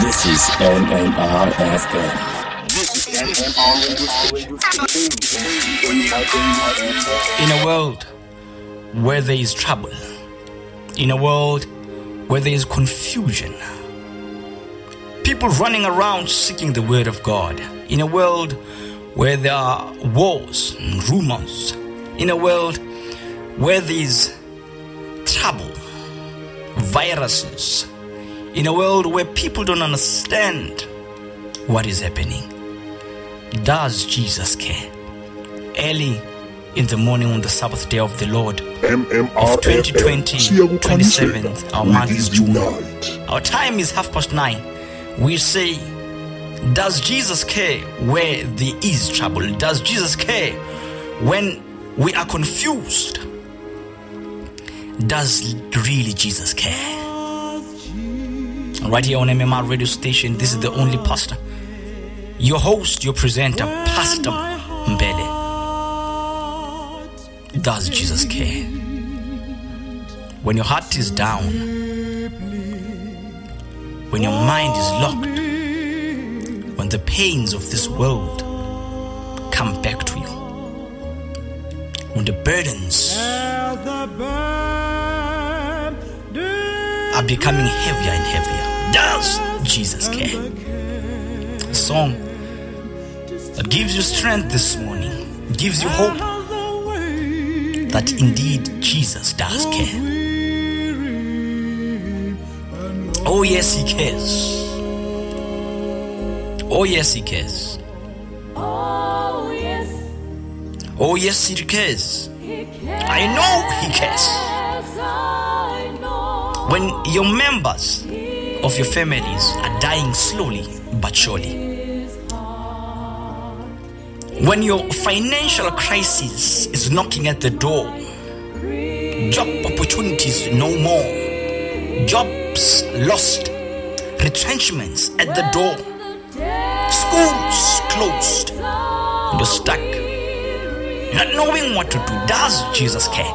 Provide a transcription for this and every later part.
This is NNRFM. In a world where there is trouble, in a world where there is confusion, people running around seeking the Word of God, in a world where there are wars and rumors, in a world where there is trouble, viruses, in a world where people don't understand what is happening. Does Jesus care? Early in the morning on the Sabbath day of the Lord of 2020, 27th, our month is June. Our time is half past nine. We say, Does Jesus care where there is trouble? Does Jesus care when we are confused? Does really Jesus care? right here on MMR radio station. This is the only pastor, your host, your presenter, Pastor Mbele. Does Jesus care? When your heart is down, when your mind is locked, when the pains of this world come back to you, when the burdens are becoming heavier and heavier. does Jesus care? A song that gives you strength this morning, gives you hope that indeed Jesus does care. Oh, yes, He cares. Oh, yes, He cares. Oh, yes, oh, yes He cares. I know He cares. When your members of your families are dying slowly but surely. When your financial crisis is knocking at the door, job opportunities no more, jobs lost, retrenchments at the door, schools closed, and you're stuck, not knowing what to do. Does Jesus care?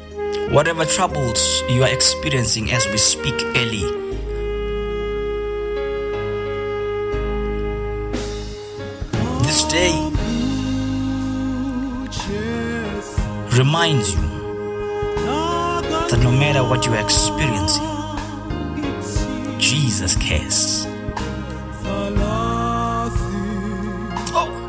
Whatever troubles you are experiencing as we speak early, this day reminds you that no matter what you are experiencing, Jesus cares. Oh.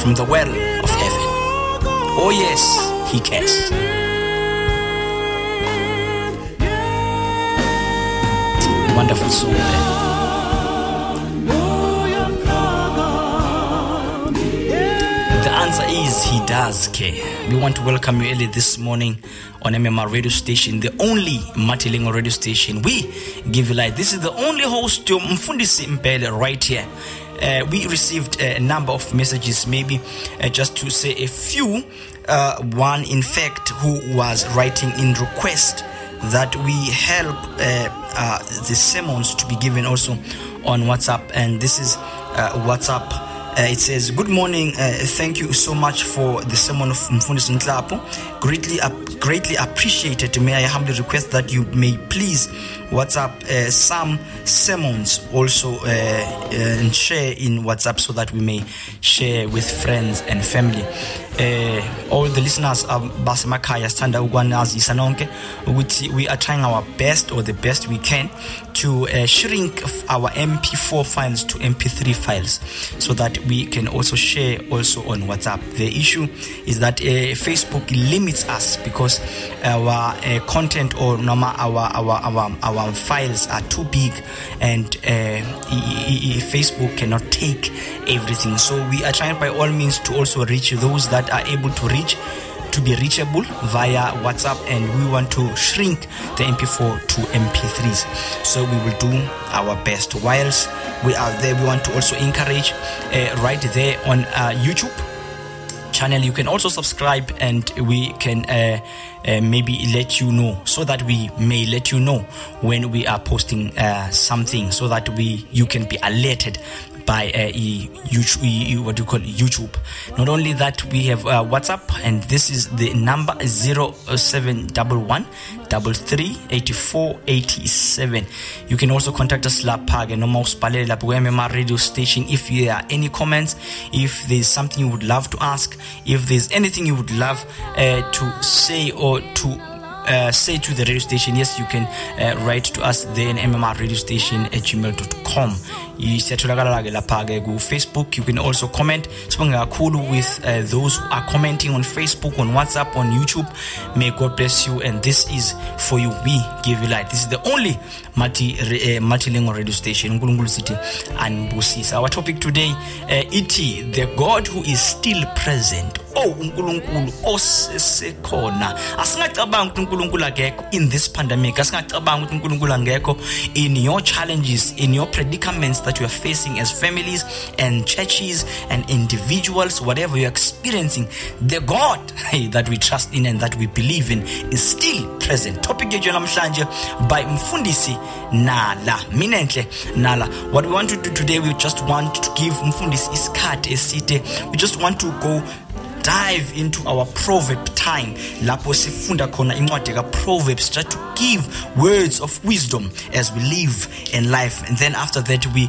from the well of heaven. Oh, yes, He cares. Wonderful song there. The answer is He does care. We want to welcome you early this morning on MMR radio station, the only Matilingo radio station. We give you light. This is the only host to Mfundisi Mpele right here uh, we received a number of messages, maybe uh, just to say a few. Uh, one, in fact, who was writing in request that we help uh, uh, the sermons to be given also on WhatsApp, and this is uh, WhatsApp. Uh, it says, Good morning. Uh, thank you so much for the sermon of Mfundis Ntlapo. Greatly, uh, greatly appreciated. May I humbly request that you may please WhatsApp uh, some sermons also uh, uh, and share in WhatsApp so that we may share with friends and family. Uh, all the listeners basemakhaya sithanda ukwanazisa nonke ukuthi we are trying our best or the best we can to uh, shrink our mp4 files to mp3 files so that we can also share also on whatsapp the issue is that uh, facebook limits us because our uh, content or normal our our our, our files are too big and uh, facebook cannot take everything so we are trying by all means to also reach those that are able to reach to be reachable via WhatsApp and we want to shrink the MP4 to MP3s. So we will do our best. Whilst we are there, we want to also encourage uh, right there on uh, YouTube channel you can also subscribe and we can uh, uh, maybe let you know so that we may let you know when we are posting uh, something so that we you can be alerted by uh, e, YouTube, e, e, what do you call it? YouTube. Not only that, we have uh, WhatsApp, and this is the number 0711 838487. You can also contact us lapha ke noma usibhalele lapho ku-mmr radio station if there are any comments, if there's something you would love to ask, if there's anything you would love uh, to say or to uh, say to the radio station, yes, you can uh, write to us then mmrradiostation at gmail.com. siyatholakala-ke lapha-ke ku-facebook you can also comment sibonge kakhulu with uh, those who are commenting on facebook on whatsapp on youtube may god bless you and this is for you we give you light this is the only multi, uh, multilingual radio station unkulunkulu sithi anibusisa our topic today uh, ithi the god who is still present owuNkulunkulu oh, osesekhona asingacabanga ukuthi uNkulunkulu akekho in this pandemic asingacabanga ukuthi uNkulunkulu angekho in your challenges in your predicaments that you are facing as families and churches and individuals whatever you're experiencing the God hey, that we trust in and that we believe in is still present topic yethu namhlanje by mfundisi nala minenhle nala what we want to do today we just want to give mfundisi isikhathi eside we just want to go dive into our proverb time lapho sifunda khona incwadi ka proverbs try to give words of wisdom as we live in life and then after that we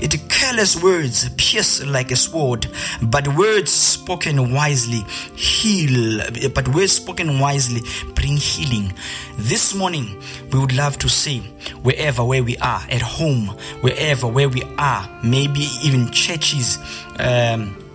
it careless words pierce like a sword but words spoken wisely heal but words spoken wisely bring healing this morning we would love to say wherever where we are at home wherever where we are maybe even churches um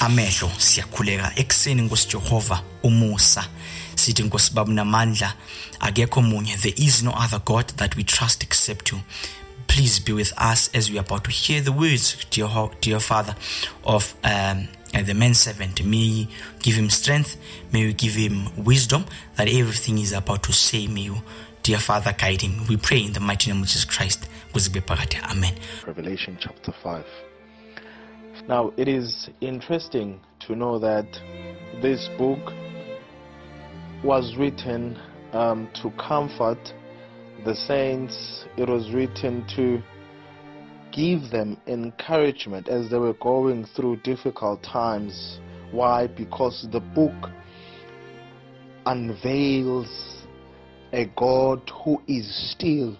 amehlo siyakhuleka ekseni inkosi Jehova umusa sithi inkosi babu namandla akekho munye there is no other god that we trust except you please be with us as we are about to hear the words dear dear father of um and the man servant. May you give him strength. May you give him wisdom that everything is about to say. May you, dear Father, guide him. We pray in the mighty name of Jesus Christ. Amen. Revelation chapter 5. Now, it is interesting to know that this book was written um, to comfort the saints, it was written to give them encouragement as they were going through difficult times. Why? Because the book unveils a God who is still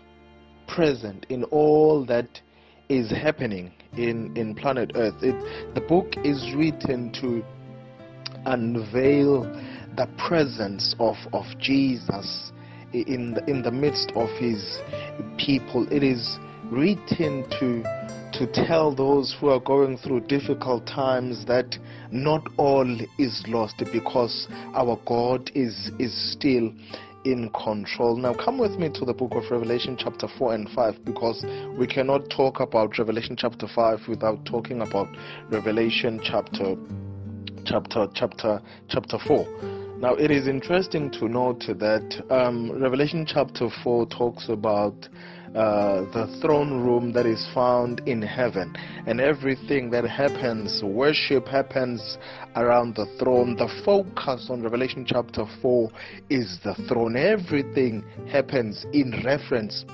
present in all that is happening in, in planet Earth. It, the book is written to unveil the presence of, of Jesus in the, in the midst of his people. It is written to to tell those who are going through difficult times that not all is lost because our God is is still in control. Now, come with me to the book of Revelation, chapter 4 and 5, because we cannot talk about Revelation chapter 5 without talking about Revelation chapter chapter chapter chapter 4. Now, it is interesting to note that um, Revelation chapter 4 talks about uh, the throne room that is found in heaven. And everything that happens, worship happens around the throne. The focus on Revelation chapter 4 is the throne. Everything happens in reference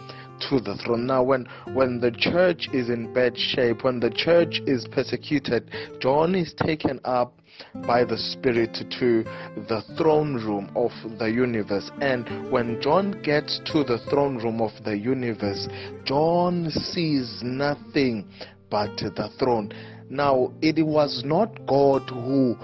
to the throne. Now, when, when the church is in bad shape, when the church is persecuted, John is taken up by the Spirit to the throne room of the universe. And when John gets to the throne room of the universe, John sees nothing but the throne. Now, it was not God who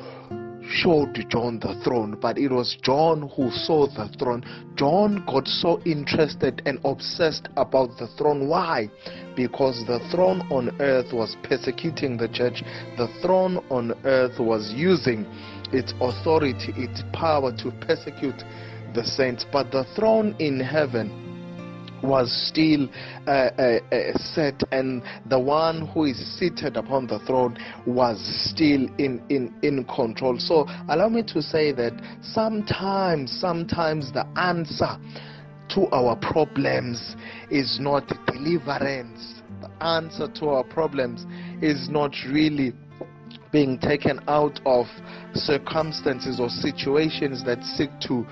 showed John the throne, but it was John who saw the throne. John got so interested and obsessed about the throne. Why? Because the throne on earth was persecuting the church, the throne on earth was using its authority, its power to persecute the saints, but the throne in heaven was still uh, uh, uh, set, and the one who is seated upon the throne was still in, in, in control. So, allow me to say that sometimes, sometimes the answer to our problems is not deliverance. The answer to our problems is not really being taken out of circumstances or situations that seek to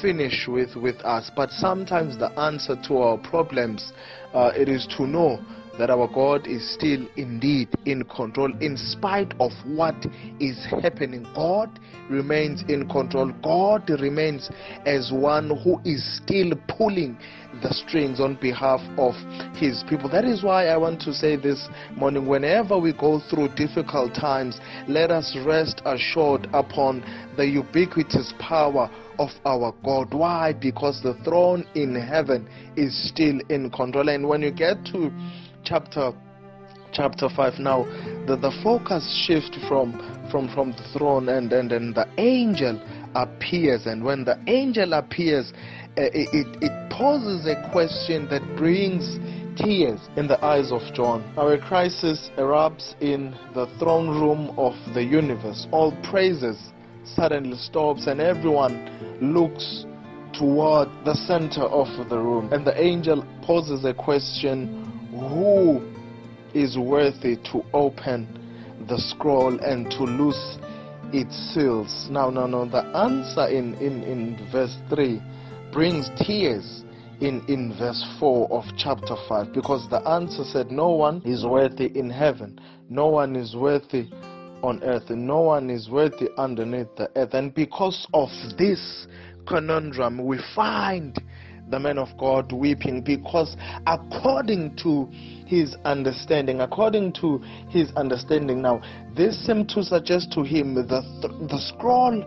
finish with with us but sometimes the answer to our problems uh, it is to know that our God is still indeed in control in spite of what is happening. God remains in control. God remains as one who is still pulling the strings on behalf of his people. That is why I want to say this morning whenever we go through difficult times, let us rest assured upon the ubiquitous power of our God. Why? Because the throne in heaven is still in control. And when you get to chapter chapter 5 now the, the focus shift from from from the throne and and, and the angel appears and when the angel appears uh, it, it poses a question that brings tears in the eyes of John. Our crisis erupts in the throne room of the universe. All praises suddenly stops and everyone looks toward the center of the room. And the angel poses a question Who is worthy to open the scroll and to loose its seals? Now, no, no. The answer in, in, in verse 3 brings tears. In, in verse 4 of chapter 5, because the answer said, No one is worthy in heaven, no one is worthy on earth, no one is worthy underneath the earth. And because of this conundrum, we find the man of God weeping because according to his understanding, according to his understanding now, this seemed to suggest to him that the scroll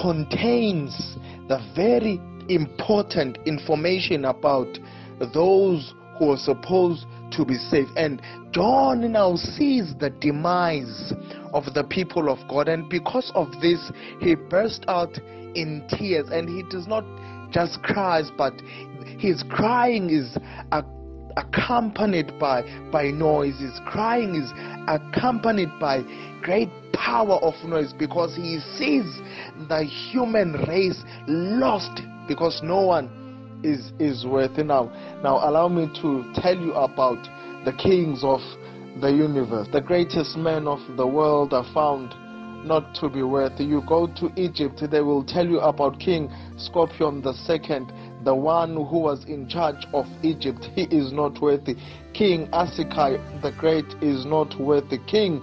contains the very important information about those who are supposed to be saved. And John now sees the demise of the people of God. And because of this, he burst out in tears. And he does not just cries, but his crying is accompanied by, by noise. His crying is accompanied by great power of noise because he sees the human race lost because no one is is worth. Now, now allow me to tell you about the kings of the universe. The greatest men of the world are found not to be worth. You go to Egypt, they will tell you about King Scorpion the second, the one who was in charge of Egypt. He is not worthy. King Asikai the Great is not worthy. King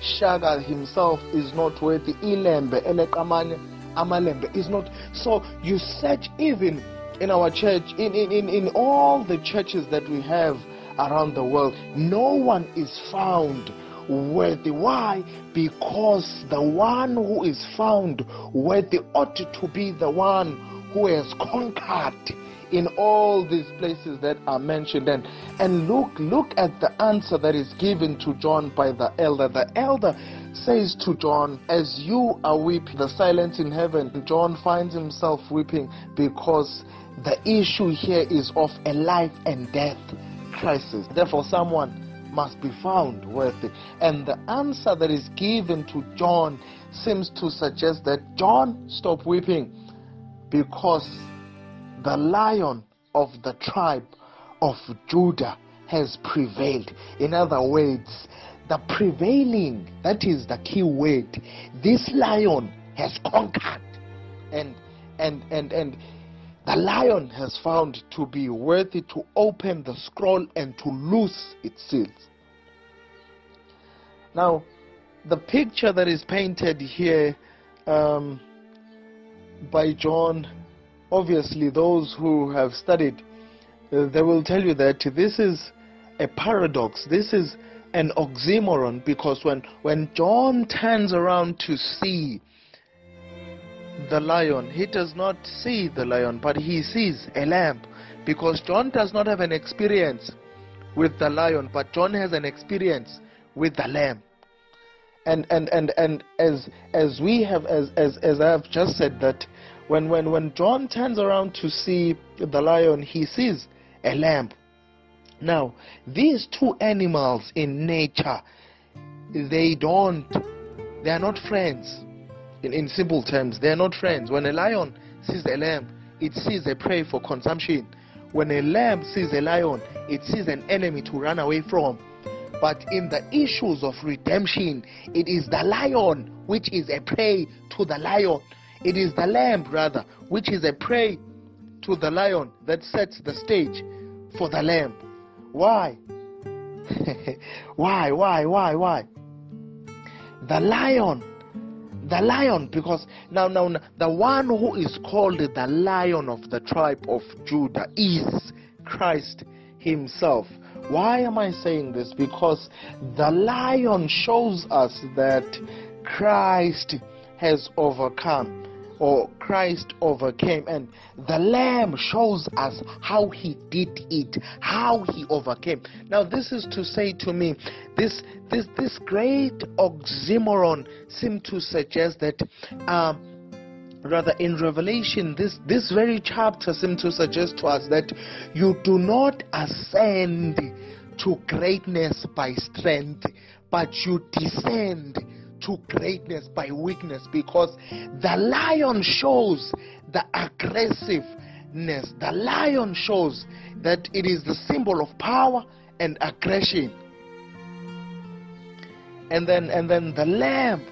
Shaka himself is not worthy. Ilembe eleqamanye amalembe is not. So you search even in our church, in, in, in, in all the churches that we have around the world, no one is found worthy. Why? Because the one who is found worthy ought to be the one who has conquered in all these places that are mentioned and and look look at the answer that is given to John by the elder the elder says to John as you are weeping the silence in heaven John finds himself weeping because the issue here is of a life and death crisis. Therefore, someone must be found worthy. And the answer that is given to John seems to suggest that John stopped weeping because the lion of the tribe of Judah has prevailed. In other words, the prevailing, that is the key word. This lion has conquered. And and and and the lion has found to be worthy to open the scroll and to loose its seals. Now, the picture that is painted here um, by John, obviously, those who have studied, uh, they will tell you that this is a paradox. This is an oxymoron because when, when John turns around to see the lion. He does not see the lion, but he sees a lamb. Because John does not have an experience with the lion, but John has an experience with the lamb. And and and, and as as we have as, as as I have just said that when, when when John turns around to see the lion, he sees a lamb. Now, these two animals in nature, they don't, they are not friends in, in simple terms, they are not friends. When a lion sees a lamb, it sees a prey for consumption. When a lamb sees a lion, it sees an enemy to run away from. But in the issues of redemption, it is the lion which is a prey to the lion. It is the lamb, rather, which is a prey to the lion that sets the stage for the lamb. Why? why, why, why, why? The lion the lion because now now the one who is called the lion of the tribe of Judah is Christ himself why am i saying this because the lion shows us that Christ has overcome or Christ overcame. And the Lamb shows us how he did it, how he overcame. Now, this is to say to me, this this this great oxymoron seemed to suggest that. Uh, rather in revelation this this very chapter seems to suggest to us that you do not ascend to greatness by strength but you descend to greatness by weakness because the lion shows the aggressiveness. The lion shows that it is the symbol of power and aggression. And then and then the lamb,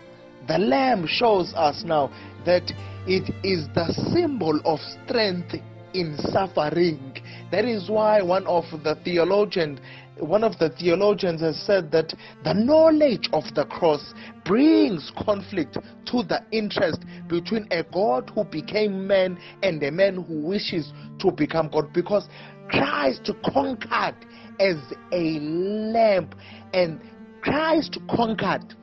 the lamb shows us now that it is the symbol of strength in suffering. That is why one of the theologians one of the theologians has said that the knowledge of the cross brings conflict to the interest between a God who became man and a man who wishes to become God because Christ conquered as a lamb and Christ conquered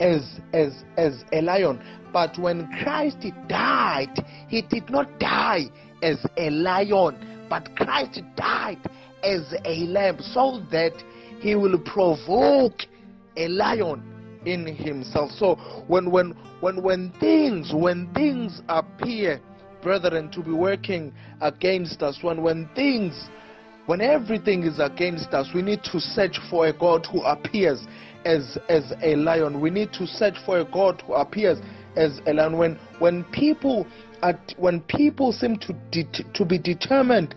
as as as a lion but when Christ died he did not die as a lion, but Christ died as a lamb so that he will provoke a lion in himself. So when when when when things when things appear, brethren, to be working against us, when when things when everything is against us, we need to search for a God who appears as as a lion. We need to search for a God who appears as a lion. When when people at when people seem to det- to be determined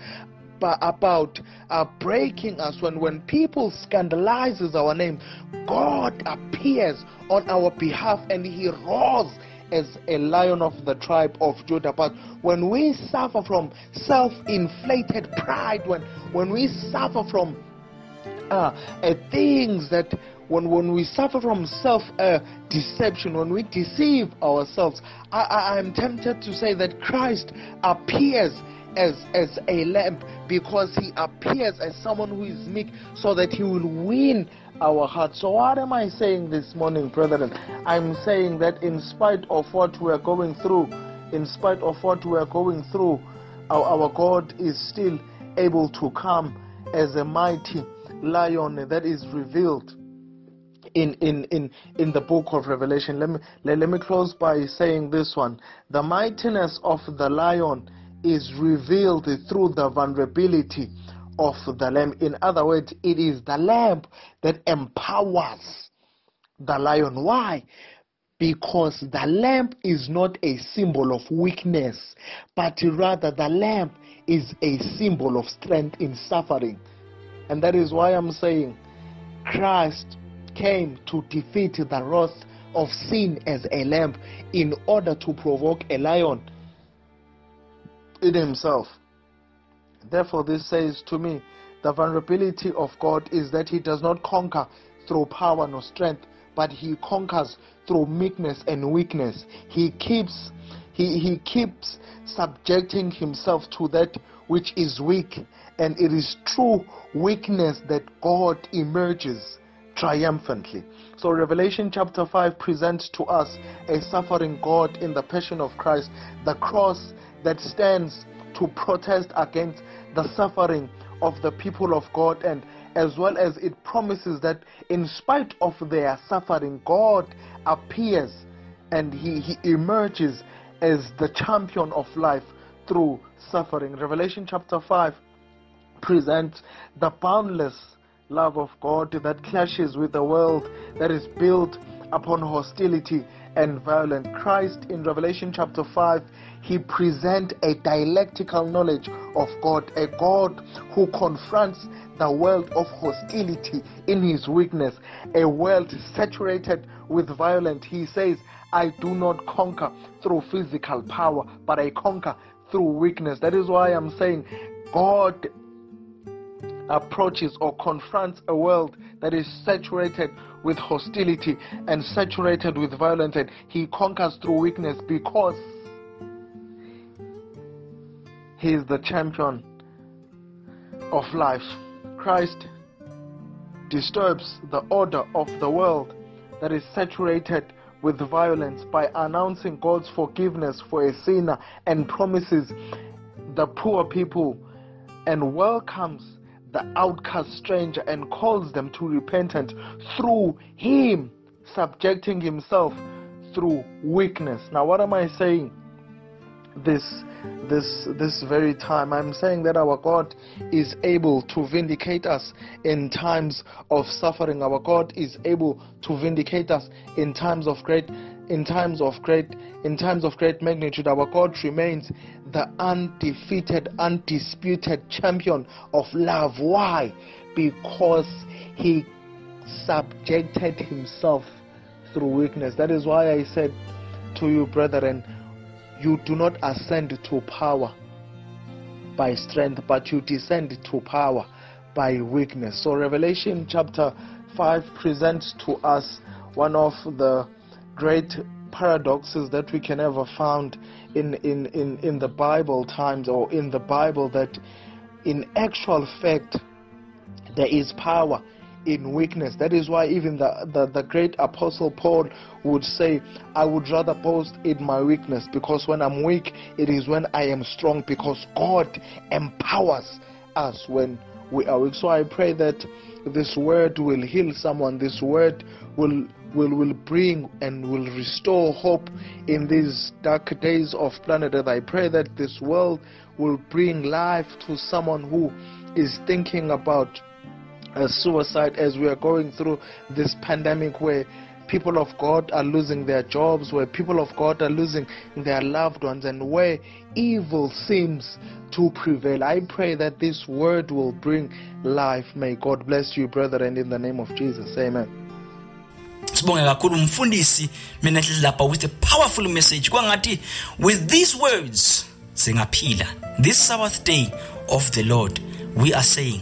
by, about uh, breaking us, when when people scandalizes our name, God appears on our behalf and He roars as a lion of the tribe of Judah. But when we suffer from self-inflated pride, when when we suffer from uh, uh, things that when, when we suffer from self uh, deception, when we deceive ourselves, I, I, I'm tempted to say that Christ appears as, as a lamp because he appears as someone who is meek so that he will win our hearts. So, what am I saying this morning, brethren? I'm saying that in spite of what we are going through, in spite of what we are going through, our, our God is still able to come as a mighty lion that is revealed in in in in the book of revelation let me let, let me close by saying this one the mightiness of the lion is revealed through the vulnerability of the lamb in other words it is the lamb that empowers the lion why because the lamp is not a symbol of weakness, but rather the lamp is a symbol of strength in suffering. And that is why I'm saying Christ came to defeat the wrath of sin as a lamb in order to provoke a lion in himself. Therefore, this says to me the vulnerability of God is that he does not conquer through power nor strength, but he conquers through meekness and weakness. He keeps he, he keeps subjecting himself to that which is weak, and it is through weakness that God emerges. triumphantly. So, Revelation chapter 5 presents to us a suffering God in the passion of Christ, the cross that stands to protest against the suffering of the people of God, and as well as it promises that in spite of their suffering, God appears and He, he emerges as the champion of life through suffering. Revelation chapter 5 presents the boundless love of God that clashes with a world that is built upon hostility and violence. Christ in Revelation chapter 5, he presents a dialectical knowledge of God, a God who confronts the world of hostility in his weakness, a world saturated with violence. He says, I do not conquer through physical power, but I conquer through weakness. That is why I'm saying God approaches or confronts a world that is saturated with hostility and saturated with violence, and he conquers through weakness because he is the champion of life. Christ disturbs the order of the world that is saturated with violence by announcing God's forgiveness for a sinner and promises the poor people and welcomes the outcast stranger and calls them to repentance through him subjecting himself through weakness now what am i saying this this this very time i'm saying that our god is able to vindicate us in times of suffering our god is able to vindicate us in times of great in times of great in times of great magnitude our god remains the undefeated undisputed champion of love why because he subjected himself through weakness that is why i said to you brethren you do not ascend to power by strength but you descend to power by weakness so revelation chapter 5 presents to us one of the great paradoxes that we can ever find in, in, in, in the Bible times or in the Bible that in actual fact there is power in weakness. That is why even the, the, the, great apostle Paul would say, I would rather boast in my weakness because when I'm weak, it is when I am strong because God empowers us when we are weak. So I pray that this word will heal someone this word will will will bring and will restore hope in these dark days of planet earth i pray that this world will bring life to someone who is thinking about uh, suicide as we are going through this pandemic where people of God are losing their jobs, where people of God are losing their loved ones, and where evil seems to prevail. I pray that this word will bring life. May God bless you, brother, and in the name of Jesus. Amen. sibonge kakhulu umfundisi mina enhlezi lapha with a powerful message kwangathi with these words singaphila this sabbath day of the lord we are saying